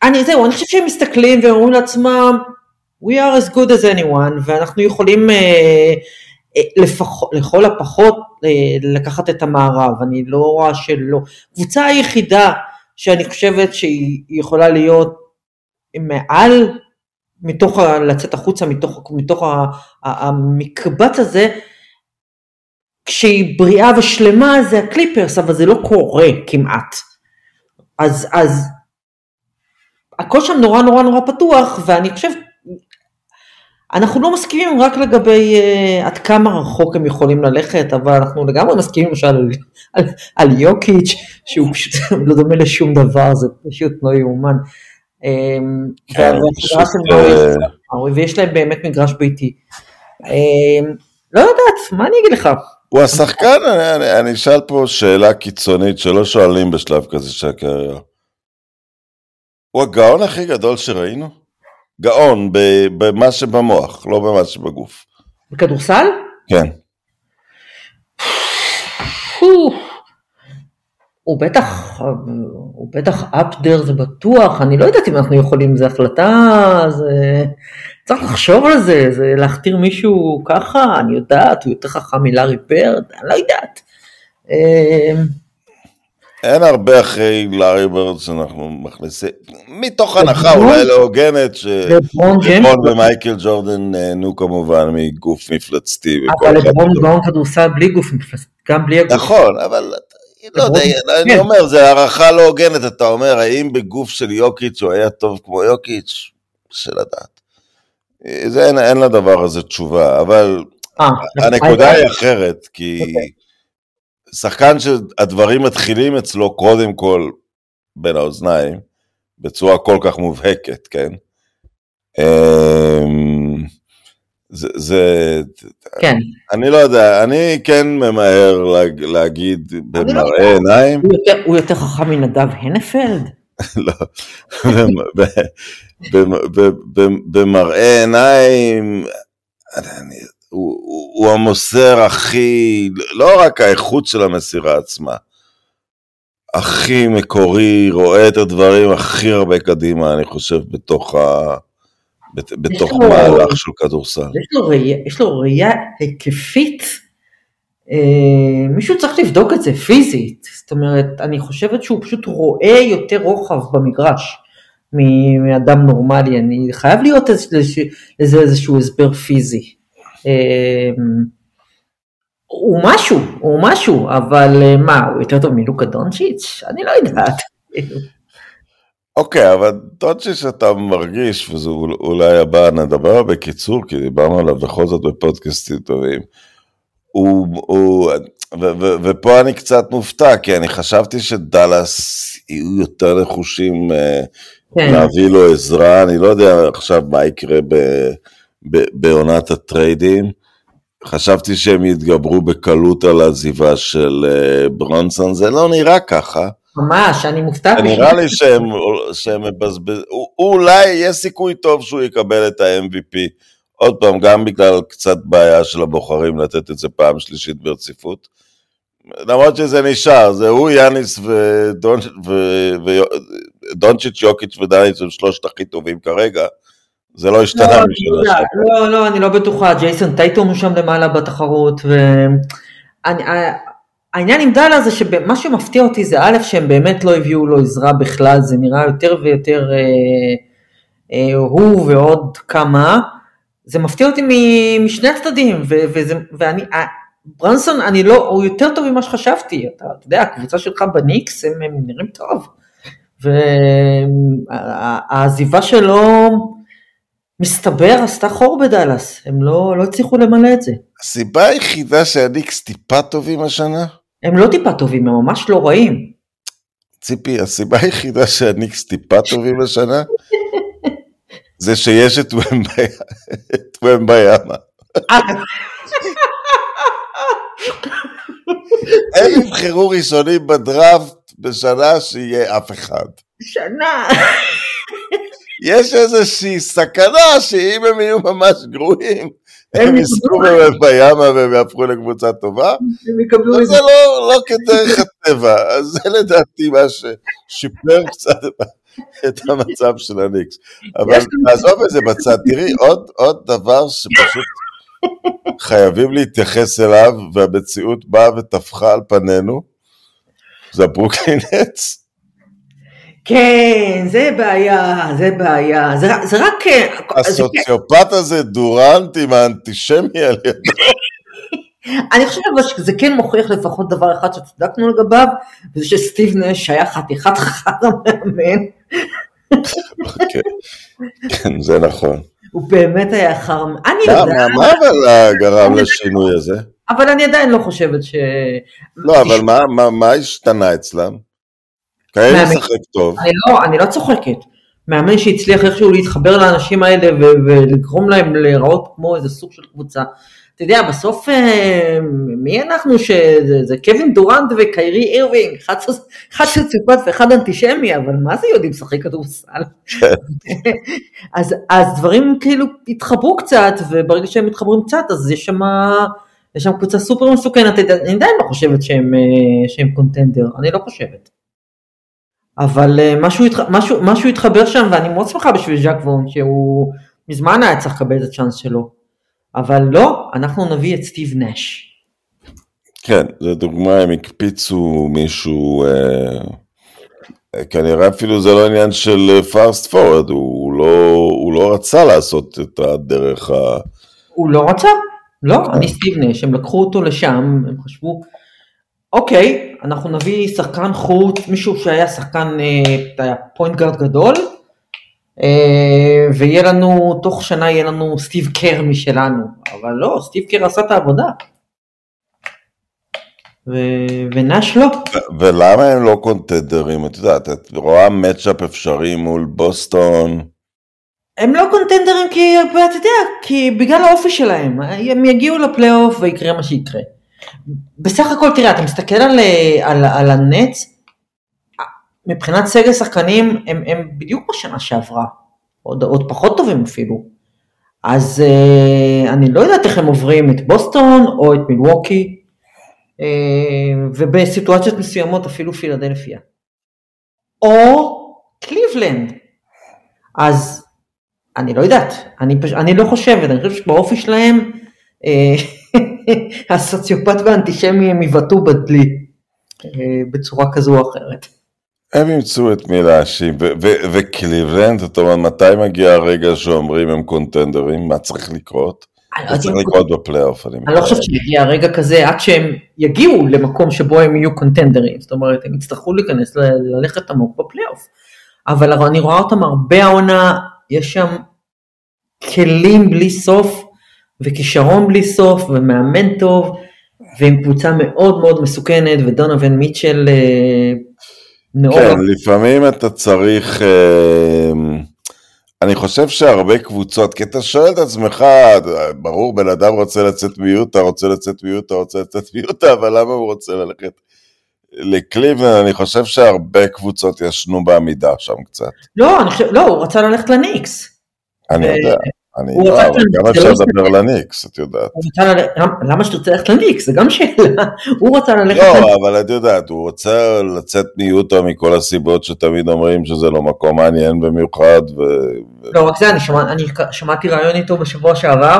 אני, זהו, אני חושבת שהם מסתכלים ואומרים לעצמם, we are as good as anyone, ואנחנו יכולים אה, אה, לפח, לכל הפחות לקחת את המערב, אני לא רואה שלא. קבוצה היחידה שאני חושבת שהיא יכולה להיות מעל, מתוך, ה, לצאת החוצה מתוך, מתוך ה, ה, המקבץ הזה, כשהיא בריאה ושלמה זה הקליפרס, אבל זה לא קורה כמעט. אז, אז הכל שם נורא נורא נורא פתוח, ואני חושבת, אנחנו לא מסכימים רק לגבי uh, עד כמה רחוק הם יכולים ללכת, אבל אנחנו לגמרי מסכימים למשל על, על, על יוקיץ', שהוא פשוט לא דומה לשום דבר, זה פשוט לא יאומן. Um, כן, אה, מאורי, ויש להם באמת מגרש ביתי. Um, לא יודעת, מה אני אגיד לך? הוא השחקן, אני אשאל פה שאלה קיצונית שלא שואלים בשלב כזה של הקריירה. הוא הגאון הכי גדול שראינו? גאון במה שבמוח, לא במה שבגוף. בכדורסל? כן. הוא בטח, הוא בטח up there זה בטוח, אני לא יודעת אם אנחנו יכולים, זו החלטה, זה... צריך לחשוב על זה, זה להכתיר מישהו ככה, אני יודעת, הוא יותר חכם מלארי ברד, אני לא יודעת. אה, אין הרבה אחרי לארי ברד שאנחנו מכניסים, מתוך הנחה? אולי לא הוגנת? שלברון ומייקל ג'ורדן נהנו כמובן מגוף מפלצתי. אבל לברון. גאון כדורסל בלי גוף, מפלס- גם בלי הגוף. נכון, אבל לא יודע, אני כן. אומר, זה הערכה לא הוגנת, אתה אומר, האם בגוף של יוקיץ' הוא היה טוב כמו יוקיץ'? קשה לדעת. זה אין, לדבר הזה תשובה, אבל אה, הנקודה היא אחרת, כי אוקיי. שחקן שהדברים מתחילים אצלו קודם כל בין האוזניים, בצורה כל כך מובהקת, כן? אמ, זה, זה, כן, אני לא יודע, אני כן ממהר להג, להגיד לא במראה עיניים, הוא יותר- הוא יותר חכם מנדב הנפלד? לא, במראה עיניים, אני, הוא, הוא, הוא המוסר הכי, לא רק האיכות של המסירה עצמה, הכי מקורי, רואה את הדברים הכי הרבה קדימה, אני חושב, בתוך, ה, בת, בתוך לו- מהלך של כדורסל. יש לו ראייה, יש לו ראייה היקפית, אה, מישהו צריך לבדוק את זה פיזית, זאת אומרת, אני חושבת שהוא פשוט רואה יותר רוחב במגרש מאדם נורמלי, אני חייב להיות איזה- איזשהו הסבר פיזי. אה, הוא משהו, הוא משהו, אבל אה, מה, הוא יותר טוב מלוקה דונצ'יץ'? אני לא יודעת. אוקיי, אבל דונצ'יץ' אתה מרגיש, וזה אול- אולי הבא, נדבר בקיצור, כי דיברנו עליו בכל זאת בפודקאסטים טובים. הוא, הוא, ו, ו, ופה אני קצת מופתע, כי אני חשבתי שדאלאס יהיו יותר נחושים אה, כן, להביא לו עזרה, אני לא יודע עכשיו מה יקרה ב, בעונת הטריידים. חששתי שהם יתגברו בקלות על העזיבה של אה, ברונסון, זה לא נראה ככה. ממש, אני מופתעת. נראה לי שהם, שהם מבזבז... אולי יש סיכוי טוב שהוא יקבל את ה-MVP. עוד פעם, גם בגלל קצת בעיה של הבוחרים לתת את זה פעם שלישית ברציפות. למרות שזה נשאר, זה הוא, יאניס ודונצ'יץ', יוקיץ' ודניץ הם שלושת הכי טובים כרגע. זה לא השתנה לא, משנה שעברה. לא, לא, אני לא בטוחה, ג'ייסון טייטום הוא שם למעלה בתחרות, והעניין עם דאלה זה שמה שמפתיע אותי זה א', שהם באמת לא הביאו לו עזרה בכלל, זה נראה יותר ויותר אה, אה, הוא ועוד כמה, זה מפתיע אותי משני הצדדים, ו- וזה, ואני, אה, ברנסון, אני לא, הוא יותר טוב ממה שחשבתי, אתה, אתה יודע, הקבוצה שלך בניקס, הם, הם נראים טוב, והעזיבה שלו, מסתבר, עשתה חור בדאלאס, הם לא, לא הצליחו למלא את זה. הסיבה היחידה שהניקס טיפה טובים השנה, הם לא טיפה טובים, הם ממש לא רעים. ציפי, הסיבה היחידה שהניקס טיפה טובים השנה, זה שיש את את ומביאמה. הם יבחרו ראשונים בדראפט בשנה שיהיה אף אחד. שנה. יש איזושהי סכנה שאם הם יהיו ממש גרועים, הם הם יזכו במביאמה והם יהפכו לקבוצה טובה, וזה זה. לא, לא כדרך הטבע, אז זה לדעתי מה ששיפר קצת את המצב של הניקס. אבל נעזוב את זה בצד, תראי, עוד, עוד דבר שפשוט חייבים להתייחס אליו, והמציאות באה וטפחה על פנינו, זה הברוקלין נטס. כן, זה בעיה, זה בעיה. זה, זה רק... אה, זה- הסוציופט הזה דורנט עם האנטישמי על ידו. אני חושבת אבל שזה כן מוכיח לפחות דבר אחד שצדקנו לגביו, וזה שסטיב נש היה חתיכת חרא מאמן. כן, כן, זה נכון. הוא באמת היה חרא... אני יודעת, מה, אבל גרם לשינוי הזה? אבל אני עדיין לא חושבת ש... לא, אבל מה השתנה אצלם? כאלה. משחק טוב. אני לא, אני לא צוחקת. מאמן שהצליח איכשהו להתחבר לאנשים האלה ו- ולגרום להם להיראות כמו איזה סוג של קבוצה. אתה יודע, בסוף אה, מי אנחנו שזה זה קווין דורנט וקיירי אירווינג, אחד סוציופט ואחד אנטישמי, אבל מה זה יודעים לשחק כדורסל? אז, אז דברים כאילו התחברו קצת, וברגע שהם מתחברים קצת, אז יש שם, יש שם קבוצה סופר מסוכנת, אני עדיין לא חושבת שהם, אה, שהם contender, אני לא חושבת. אבל אה, משהו, משהו, משהו התחבר שם, ואני מאוד שמחה בשביל ז'אק וון, שהוא מזמן היה צריך לקבל את הצ'אנס שלו. אבל לא, אנחנו נביא את סטיב נש. כן, זו דוגמה, הם הקפיצו מישהו, אה, כנראה אפילו זה לא עניין של fast forward, הוא לא, הוא לא רצה לעשות את הדרך ה... הוא לא רצה, לא, אני סטיב נש, הם לקחו אותו לשם, הם חשבו, אוקיי, אנחנו נביא שחקן חוץ, מישהו שהיה שחקן אה, point guard גדול, אה, ויהיה לנו, תוך שנה יהיה לנו סטיב קר משלנו, אבל לא, סטיב קר עשה את העבודה. ו- ונש לא. ולמה הם לא קונטנדרים? את יודעת, את רואה matchup אפשרי מול בוסטון. הם לא קונטנדרים כי, אתה יודע, כי בגלל האופי שלהם, הם יגיעו לפלייאוף ויקרה מה שיקרה. בסך הכל, תראה, אתה מסתכל על, על, על הנץ, מבחינת סגל שחקנים, הם, הם בדיוק בשנה שעברה, עוד, עוד פחות טובים אפילו. אז uh, אני לא יודעת איך הם עוברים את בוסטון או את מילווקי, uh, ובסיטואציות מסוימות אפילו פילדלפיה. או קליבלנד. אז אני לא יודעת, אני, פש... אני לא חושבת, אני חושבת שבאופי שלהם אה, הסוציופט והאנטישמי הם יבטאו בדלי אה, בצורה כזו או אחרת. הם ימצאו את מי להאשים, וקליבלנד, זאת אומרת, מתי מגיע הרגע שאומרים הם קונטנדרים, מה צריך לקרות? אני זה צריך לקרות בפלייאוף, אני לא חושבת שיגיע הרגע כזה עד שהם יגיעו למקום שבו הם יהיו קונטנדרים, זאת אומרת הם יצטרכו להיכנס, ללכת עמוק בפלייאוף. אבל אני רואה אותם הרבה העונה, יש שם כלים בלי סוף, וכישרון בלי סוף, ומאמן טוב, ועם קבוצה מאוד מאוד מסוכנת, ודונובין מיטשל אה, מאוד... כן, לפעמים אתה צריך, אה, אני חושב שהרבה קבוצות, כי אתה שואל את עצמך, ברור, בן אדם רוצה לצאת מיוטה, רוצה לצאת מיוטה, רוצה לצאת מיוטה, אבל למה הוא רוצה ללכת לקליבלנד? אני חושב שהרבה קבוצות ישנו בעמידה שם קצת. לא, אני חושב, לא, הוא רצה ללכת לניקס. אני אה, יודע, אני הוא לא, אבל גם אפשר לא לדבר לניקס, את יודעת. למה שתרצה ללכת לניקס? זה גם שאלה. הוא רצה ללכת לא, לניקס. אבל את יודעת, הוא רוצה לצאת מיוטה מכל הסיבות שתמיד אומרים שזה לא מקום מעניין במיוחד. לא, רק זה, אני, שמע, אני שמעתי ראיון איתו בשבוע שעבר,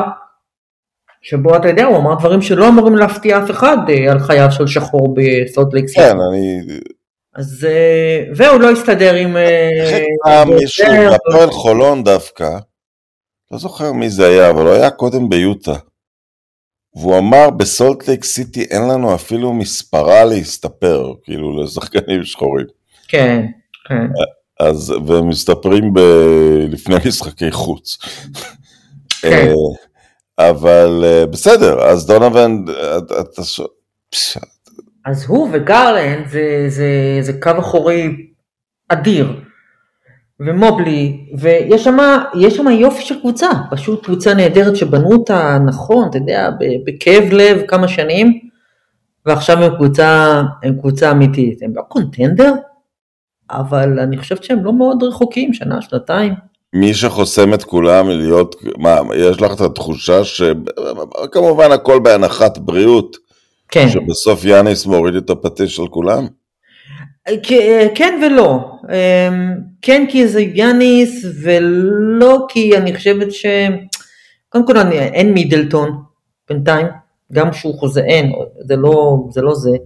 שבו אתה יודע, הוא אמר דברים שלא אמורים להפתיע אף אחד אה, על חייו של שחור בסולט לייק סיטי. כן, אני... אז אה, והוא לא הסתדר עם... אה, זה, בהפועל חולון דווקא, לא זוכר מי זה היה, אבל הוא היה קודם ביוטה. והוא אמר, בסולט לייק סיטי אין לנו אפילו מספרה להסתפר, כאילו, לשחקנים שחורים. כן, כן. אז, והם מסתפרים ב... לפני משחקי חוץ. כן. אה, אבל אה, בסדר, אז דונובן, אתה-. ש- אז הוא וגרלנד זה, זה, זה קו אחורי אדיר. ומובלי, ויש שם, יש שם יופי של קבוצה, פשוט קבוצה נהדרת שבנו אותה נכון, אתה יודע, בכאב לב כמה שנים, ועכשיו הם קבוצה, הם קבוצה אמיתית. הם לא קונטנדר, אבל אני חושבת שהם לא מאוד רחוקים, שנה, שנתיים. מי שחוסם את כולם מלהיות, מה, יש לך את התחושה שכמובן הכל בהנחת בריאות, כן, שבסוף יאניס מוריד את הפטיש על כולם? כן ולא. אמ, כן כי זה יאניס, ולא כי אני חושבת ש... קודם כל אני, אין מידלטון בינתיים, גם כשהוא חוזה אין, זה לא זה. לא זה.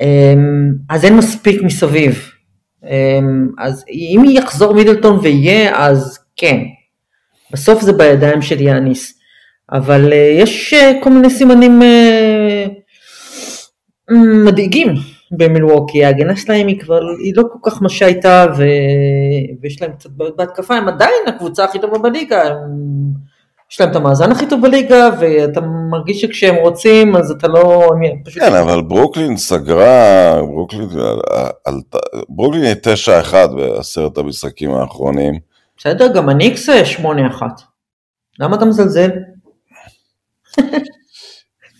אמ, אז אין מספיק מסביב. אמ, אז אם יחזור מידלטון ויהיה, אז כן. בסוף זה בידיים של יאניס. אבל אה, יש אה, כל מיני סימנים אה, מדאיגים במילווקי, ההגנה שלהם היא כבר, היא לא כל כך מה שהייתה, ו... ויש להם קצת בעיות בהתקפה, הם עדיין הקבוצה הכי טובה בליגה, הם... יש להם את המאזן הכי טוב בליגה, ואתה מרגיש שכשהם רוצים, אז אתה לא... הם פשוט... כן, אבל ברוקלין סגרה, ברוקלין עלתה, ברוקלין היא 9-1 בעשרת המשחקים האחרונים. בסדר, גם הניקס 8-1. למה אתה מזלזל?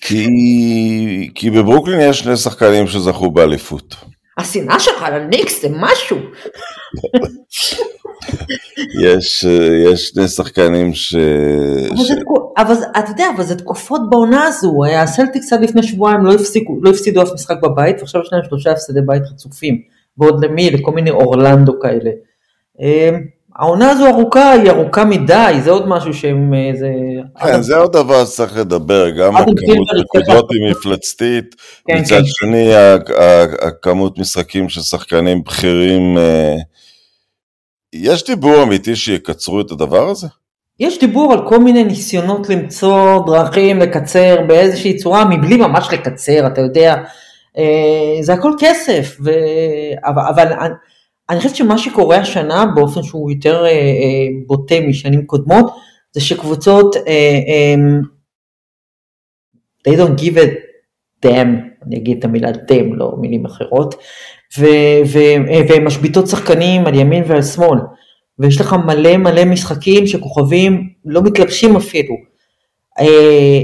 כי, כי בברוקלין יש שני שחקנים שזכו באליפות. השנאה שלך לניקס זה משהו. יש, יש שני שחקנים ש... אבל, ש... זה, אבל אתה יודע, אבל זה תקופות בעונה הזו, הסלטיקס עד לפני שבועיים לא, הפסיקו, לא הפסידו אף משחק בבית, ועכשיו יש להם שלושה הפסדי בית רצופים, ועוד למי? לכל מיני אורלנדו כאלה. העונה הזו ארוכה, היא ארוכה מדי, זה עוד משהו שהם... אה, זה... כן, זה עוד דבר שצריך לדבר, גם הכמות נקודות. היא מפלצתית, כן, מצד כן. שני הכמות משחקים של שחקנים בכירים, אה, יש דיבור אמיתי שיקצרו את הדבר הזה? יש דיבור על כל מיני ניסיונות למצוא דרכים לקצר באיזושהי צורה, מבלי ממש לקצר, אתה יודע, אה, זה הכל כסף, אבל אני, חושבת שמה שקורה השנה באופן שהוא יותר אה, אה, בוטה משנים קודמות, זה שקבוצות, אה, אה, they don't give a damn, אני אגיד את המילה damn, לא מילים אחרות, ו, ו, אה, והן משביתות שחקנים על ימין ועל שמאל. ויש לך מלא מלא משחקים שכוכבים לא מתלבשים אפילו. אה,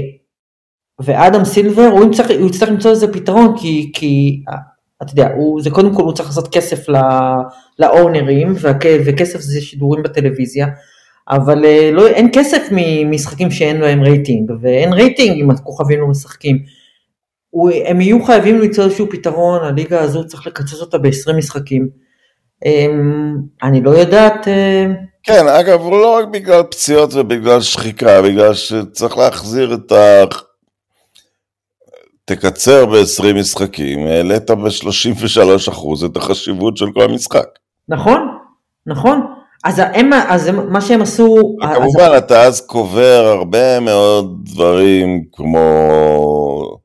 ואדם סילבר, הוא יצטרך, למצוא איזה פתרון, כי, כי אתה יודע, הוא, זה קודם כל הוא צריך לעשות כסף לאונרים, וכסף זה שידורים בטלוויזיה, אבל אה, לא, אין כסף ממשחקים שאין להם רייטינג, ואין רייטינג אם הכוכבים לא משחקים. הוא, הם יהיו חייבים למצוא איזשהו פתרון, הליגה הזו צריך לקצץ אותה ב-20 משחקים. אמ, אני לא יודעת, אה, כן, אגב, לא רק בגלל פציעות ובגלל שחיקה, בגלל שצריך להחזיר את ה... תקצר ב-20 משחקים, העלית ב-33% את החשיבות של כל משחק. נכון, נכון. אז, הם, אז הם, מה שהם עשו, אז, כמובן, אתה אז קובר הרבה מאוד דברים, כמו...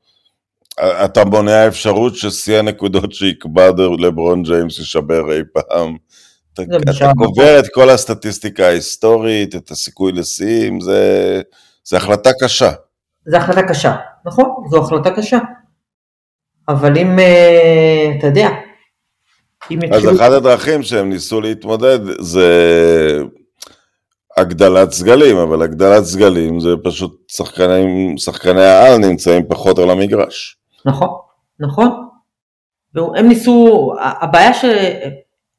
אתה מונע אפשרות ששיא הנקודות שיקבע לברון ג'יימס יישבר אי פעם. אתה, זה אתה קובר את כל הסטטיסטיקה ההיסטורית, את הסיכוי לשיאים, זה, זה החלטה קשה. זו החלטה קשה, נכון? זו החלטה קשה. אבל אם, אה, אתה יודע, אם אז יתחילו... אחת הדרכים שהם ניסו להתמודד זה הגדלת סגלים, אבל הגדלת סגלים זה פשוט שחקנים, שחקני העל נמצאים פחות על המגרש. נכון, נכון. והם ניסו, הבעיה ש...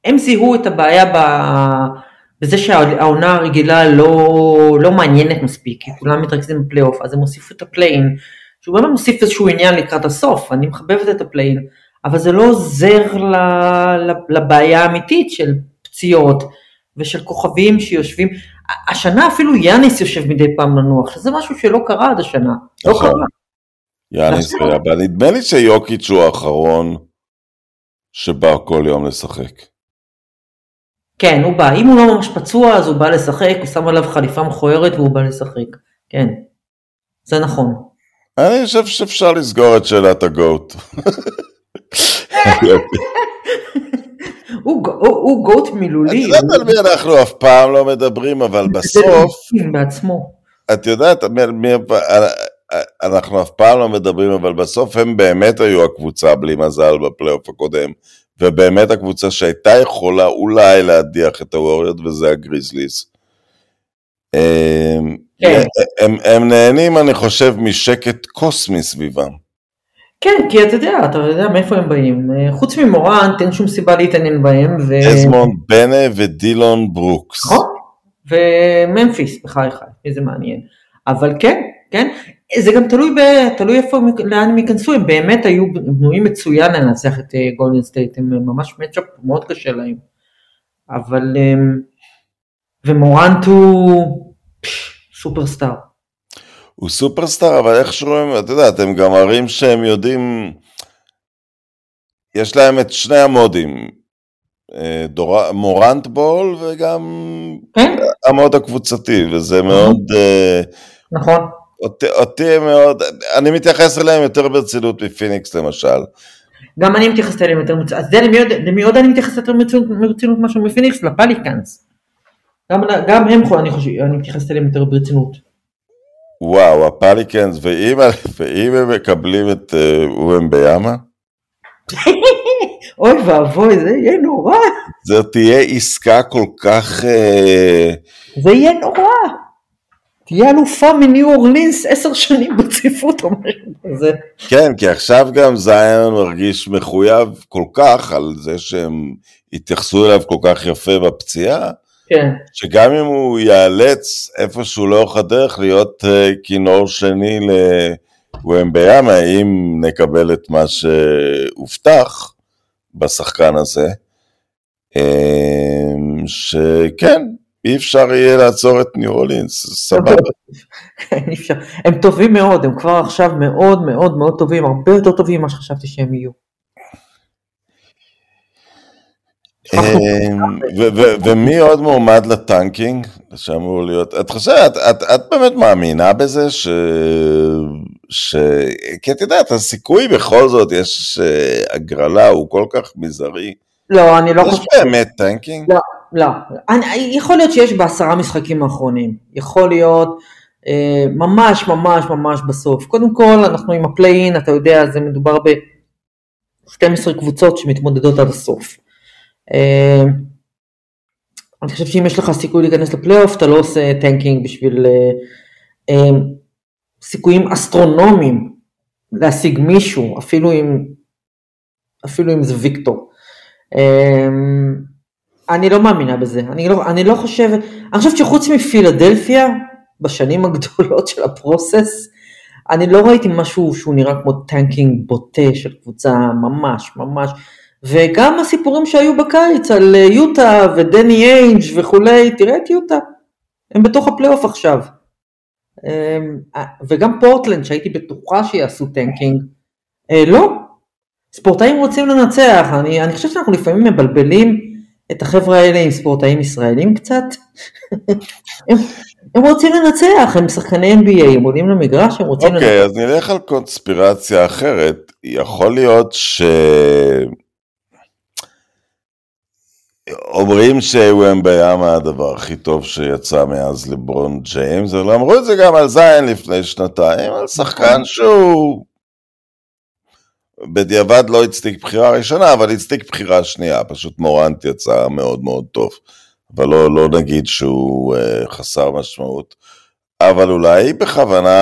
הם זיהו את הבעיה ב... בזה שהעונה הרגילה לא, לא מעניינת מספיק, כולם מתרכזים בפלייאוף, אז הם הוסיפו את ה play-in, שהוא באמת מוסיף איזשהו עניין לקראת הסוף, אני מחבבת את ה play-in, אבל זה לא עוזר ל... לבעיה האמיתית של פציעות ושל כוכבים שיושבים, השנה אפילו יאניס יושב מדי פעם לנוח, שזה משהו שלא קרה עד השנה, לא נכון. קרה. יאניס. היה, אבל נדמה לי שיוקיץ' הוא האחרון שבא כל יום לשחק. כן, הוא בא. אם הוא לא ממש פצוע, אז הוא בא לשחק, הוא שם עליו חליפה מכוערת והוא בא לשחק. כן, זה נכון. אני חושב שאפשר לסגור את שאלת הגוט. הוא, גוט מילולי. את יודעת על מי אנחנו אף פעם לא מדברים, אבל בסוף, בעצמו. את יודעת, אנחנו אף פעם לא מדברים, אבל בסוף הם באמת היו הקבוצה בלי מזל בפלייאוף הקודם, ובאמת הקבוצה שהייתה יכולה אולי להדיח את הווריות, וזה הגריזליס. הם, כן. הם, הם נהנים, אני חושב, משקט קוסמי סביבם. כן, כי אתה יודע, אתה יודע מאיפה הם באים. אה, חוץ ממורנט, אין שום סיבה להתעניין בהם. ו... אזמונד ביין ודילון ברוקס. נכון. וממפיס, בחייך, איזה מעניין. אבל כן, כן, זה גם תלוי, ב, תלוי איפה, לאן הם ייכנסו, הם באמת היו בנויים מצוין לנצח את גולדן סטייט, הם ממש matchup מאוד קשה להם. אבל, אמ, ומורנט הוא סופרסטאר. הוא סופרסטאר, אבל איכשהו, הם- את יודעת, הם גם מראים שהם יודעים, יש להם את שני המודים, אה, דור... מורנט בול וגם כן, המוד הקבוצתי, וזה מאוד, אה, נכון. אותי, אותי מאוד, אני מתייחס אליהם יותר ברצינות מפיניקס למשל. גם אני מתייחסת אליהם יותר מצוין, אז זה למי עוד- אני מתייחסת יותר ברצינות משהו מפיניקס? לפליקאנס. גם, גם הם, אני חושב, אני מתייחסת אליהם יותר ברצינות. וואו, הפליקנס, ואם, ואם הם מקבלים את אה, אוהם ביאמה, אוי ואבוי, זה יהיה נורא, זו תהיה עסקה כל כך... אה, זה יהיה נורא. תהיה אלופה מניו אורלינס עשר שנים ברציפות או משהו כזה. כן, כי עכשיו גם זיון מרגיש מחויב כל כך על זה שהם התייחסו אליו כל כך יפה בפציעה, כן, שגם אם הוא ייאלץ איפשהו לאורך הדרך להיות uh, כינור שני לוומביאמה, אם נקבל את מה שהובטח בשחקן הזה, um, שכן, אי אפשר יהיה לעצור את ניו אורלינס, סבבה. הם טובים מאוד, הם כבר עכשיו מאוד מאוד מאוד טובים, הרבה יותר טובים ממה שחשבתי שהם יהיו. אמ, ו- ו- ומי עוד מועמד לטנקינג שאמור להיות? את חושבת, את, את, באמת מאמינה בזה ש... ש... כי את יודעת, הסיכוי בכל זאת, יש אה, הגרלה, הוא כל כך מזערי. לא, אני לא יש חושבת. באמת tanking? לא, לא. אני, יכול להיות שיש בעשרה משחקים האחרונים. יכול להיות אה, ממש ממש ממש בסוף. קודם כל, אנחנו עם ה play-in, אתה יודע, זה מדובר ב-12 קבוצות שמתמודדות עד הסוף. אה, אני חושב שאם יש לך סיכוי להיכנס לפלייאוף, אתה לא עושה tanking בשביל אה, אה, סיכויים אסטרונומיים להשיג מישהו, אפילו אם, אפילו אם זה ויקטור. אה, אני לא מאמינה בזה, אני לא, אני לא חושבת, אני חושבת שחוץ מפילדלפיה, בשנים הגדולות של ה process, אני לא ראיתי משהו שהוא נראה כמו tanking בוטה של קבוצה ממש ממש, וגם הסיפורים שהיו בקיץ על אה, יוטה ודני איינג' וכולי, תראה את יוטה, הם בתוך הפלייאוף עכשיו. אמ, אה, וגם פורטלנד שהייתי בטוחה שיעשו tanking, אה, לא. ספורטאים רוצים לנצח, אני, אני חושבת שאנחנו לפעמים מבלבלים את החבר'ה האלה עם ספורטאים ישראלים קצת. הם, הם רוצים לנצח, הם שחקני NBA, הם עולים למגרש, הם רוצים אוקיי, לנצח. אז נלך על קונספירציה אחרת. יכול להיות ש... אומרים שוומביאמה הדבר הכי טוב שיצא מאז לברון ג'יימס, אבל אמרו את זה גם על זין לפני שנתיים, על שחקן שהוא בדיעבד לא הצדיק בחירה ראשונה, אבל הצדיק בחירה שנייה, פשוט מורנט יצא מאוד מאוד טוב, אבל לא, לא נגיד שהוא uh, חסר משמעות. אבל אולי בכוונה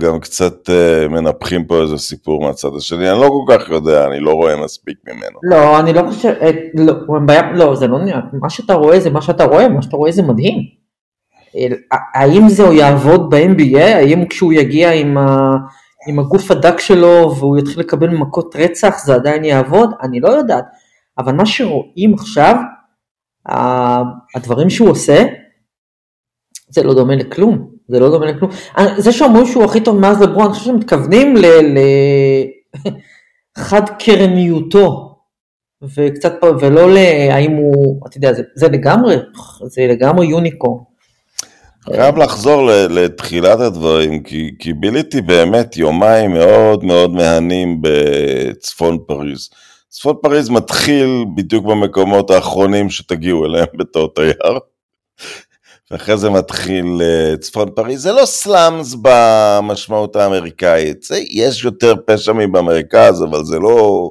גם קצת uh, מנפחים פה איזה סיפור מהצד השני, אני לא כל כך יודע, אני לא רואה מספיק ממנו. לא, אני לא חושב, אה, לא, וומביאמה- לא, זה לא נראה, מה שאתה רואה זה מה שאתה רואה, מה שאתה רואה זה מדהים. אה, האם זה יעבוד ב-NBA? האם כשהוא יגיע עם, ה, עם הגוף הדק שלו והוא יתחיל לקבל מכות רצח זה עדיין יעבוד? אני לא יודעת. אבל מה שרואים עכשיו, הדברים שהוא עושה, זה לא דומה לכלום. זה לא דומה לכלום. אני- זה שאומרים שהוא הכי טוב מאז לברון, אני חושב שהם מתכוונים ל... ל... קרניותו. וקצת, פה- ולא להאם הוא, אתה יודע, זה, זה לגמרי, זה לגמרי יוניקורן. חייב לחזור לתחילת הדברים, כי, כי ביליתי באמת יומיים מאוד מאוד מהנים בצפון פריז. צפון פריז מתחיל בדיוק במקומות האחרונים שתגיעו אליהם בתור תייר, ואחרי זה מתחיל אה, צפון פריז. זה לא סלאמס במשמעות האמריקאית, זה, יש יותר פשע מבמרכז, אבל זה לא...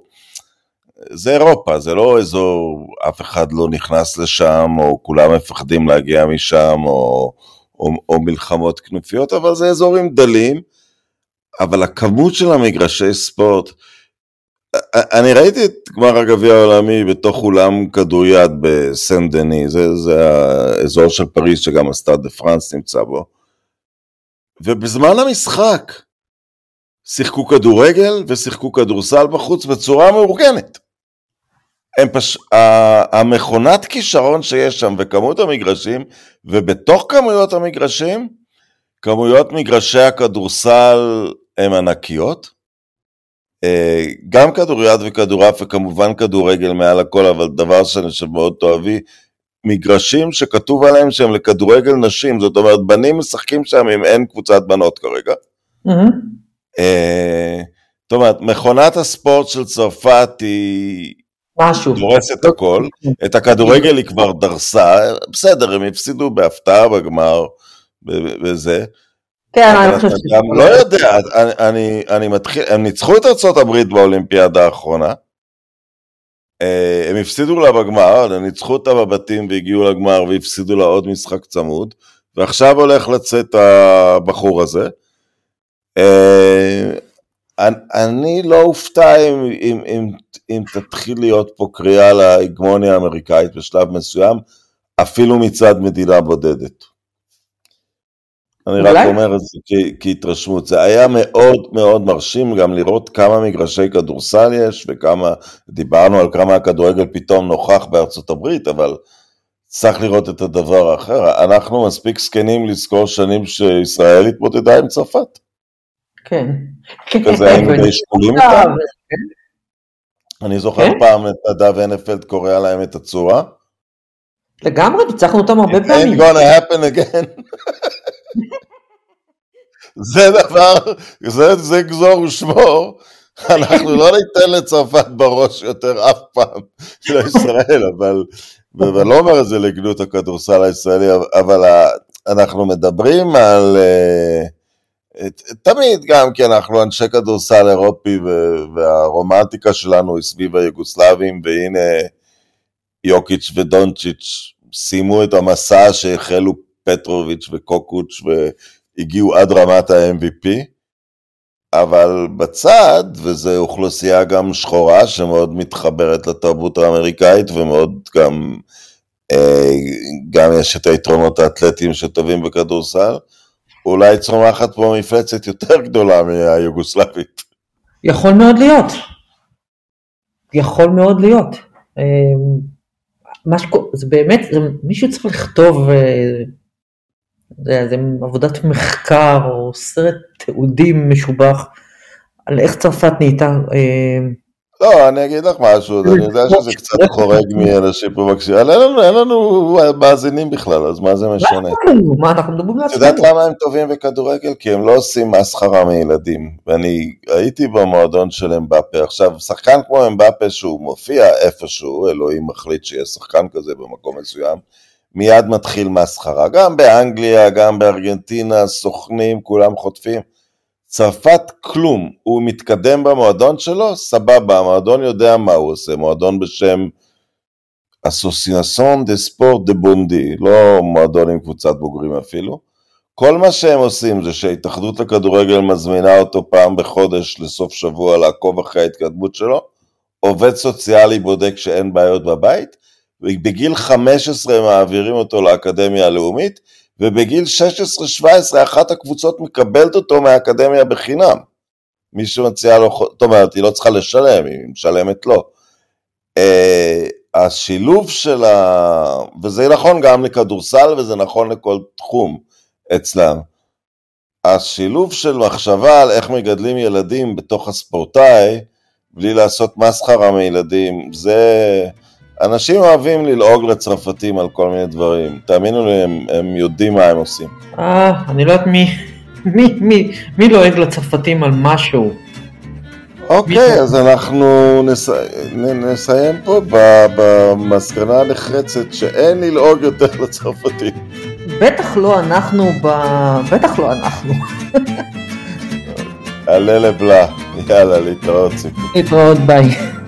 זה אירופה, זה לא אזור, אף אחד לא נכנס לשם, או כולם מפחדים להגיע משם, או, או, או מלחמות כנופיות, אבל זה אזורים דלים, אבל הכמות של המגרשי ספורט, אני ראיתי את גמר הגביע העולמי בתוך אולם כדוריד בסן דני, זה, זה האזור של פריז שגם הסטאד דה פרנס נמצא בו, ובזמן המשחק שיחקו כדורגל ושיחקו כדורסל בחוץ בצורה מאורגנת. פש... המכונת כישרון שיש שם וכמות המגרשים, ובתוך כמויות המגרשים, כמויות מגרשי הכדורסל הם ענקיות. אה, גם כדוריד וכדורעף וכמובן כדורגל מעל הכל, אבל דבר שאני חושב מאוד תאהבי, מגרשים שכתוב עליהם שהם לכדורגל נשים, זאת אומרת בנים משחקים שם אם אין קבוצת בנות כרגע. אה, זאת אומרת, מכונת הספורט של צרפת היא משהו. דורסת הכל, את הכדורגל היא כבר דרסה, בסדר, הם הפסידו בהפתעה בגמר וזה, כן, אני אבל חושב אתה ש... גם לא יודע, אני, אני, מתחיל, הם ניצחו את ארה"ב באולימפיאדה האחרונה, אה, הם הפסידו לה בגמר, הם ניצחו אותה בבתים והגיעו לגמר והפסידו לה עוד משחק צמוד, ועכשיו הולך לצאת הבחור הזה. אה, אני, אני לא אופתע אם, אם, אם, אם תתחיל להיות פה קריאה להגמוניה האמריקאית בשלב מסוים, אפילו מצד מדינה בודדת. אני רק אומר את זה כהתרשמות. זה היה מאוד מאוד מרשים גם לראות כמה מגרשי כדורסל יש וכמה, דיברנו על כמה הכדורגל פתאום נוכח בארצות הברית, אבל צריך לראות את הדבר האחר. אנחנו מספיק זקנים לזכור שנים שישראל התמודדה עם צרפת. כן. כזה היינו די שקולים איתם. אני זוכר כן? פעם את נדב הנפלד קורא להם את הצורה. לגמרי, ניצחנו אותם הרבה פעמים. It ain't gonna happen again. זה דבר, זה, זה גזור ושמור, אנחנו לא ניתן לצרפת בראש יותר אף פעם, לישראל, אבל, ואני לא אומר את זה לגנות הכדורסל הישראלי, אבל אנחנו מדברים על, אה, תמיד גם כי אנחנו אנשי כדורסל אירופי והרומנטיקה שלנו היא סביב היוגוסלבים, והנה יוקיץ' ודונצ'יץ' סיימו את המסע שהחלו פטרוביץ' וקוקוץ' והגיעו עד רמת ה-MVP, אבל בצד, וזו אוכלוסייה גם שחורה שמאוד מתחברת לתרבות האמריקאית ומאוד גם, אה, גם יש את היתרונות האתלטיים שטובים בכדורסל, אולי צומחת פה מפלצת יותר גדולה מהיוגוסלבית. יכול מאוד להיות. יכול מאוד להיות. אה, מה שקורה, זה באמת, זה, מישהו צריך לכתוב, אה, זה, עבודת מחקר או סרט תיעודים משובח על איך צרפת נהייתה. אה, לא, אני אגיד לך משהו, אני יודע שזה קצת חורג מאנשים פה מקשיבים, אבל אין לנו מאזינים בכלל, אז מה זה משנה? מה אנחנו מדברים לעצמנו? את יודעת למה הם טובים בכדורגל? כי הם לא עושים מסחרה מילדים. ואני הייתי במועדון של אמבפה, עכשיו, שחקן כמו אמבפה שהוא מופיע איפשהו, אלוהים מחליט שיש שחקן כזה במקום מסוים, מיד מתחיל מסחרה. גם באנגליה, גם בארגנטינה, סוכנים, כולם חוטפים. צרפת כלום, הוא מתקדם במועדון שלו, סבבה, המועדון יודע מה הוא עושה, מועדון בשם אסוסיאסון דה ספורט דה בונדי, לא מועדון עם קבוצת בוגרים אפילו. כל מה שהם עושים זה שההתאחדות לכדורגל מזמינה אותו פעם בחודש לסוף שבוע לעקוב אחרי ההתקדמות שלו, עובד סוציאלי בודק שאין בעיות בבית, ובגיל 15 מעבירים אותו לאקדמיה הלאומית, ובגיל 16-17 אחת הקבוצות מקבלת אותו מהאקדמיה בחינם. מישהו מציע לו, זאת אומרת, היא לא צריכה לשלם, היא משלמת לו. Uh, השילוב של ה... וזה נכון גם לכדורסל וזה נכון לכל תחום אצלם. השילוב של מחשבה על איך מגדלים ילדים בתוך הספורטאי, בלי לעשות מסחרה מילדים, זה... אנשים אוהבים ללעוג לצרפתים על כל מיני דברים, תאמינו לי, הם, הם יודעים מה הם עושים. אה, אני לא יודעת מי, מי, מי, מי לועג לצרפתים על משהו. אוקיי, אז אנחנו נס... נסיים פה במסקנה הנחרצת שאין ללעוג יותר לצרפתים. בטח לא אנחנו ב... בטח לא אנחנו. עלה לבלה, יאללה, להתראות. להתראות, ביי.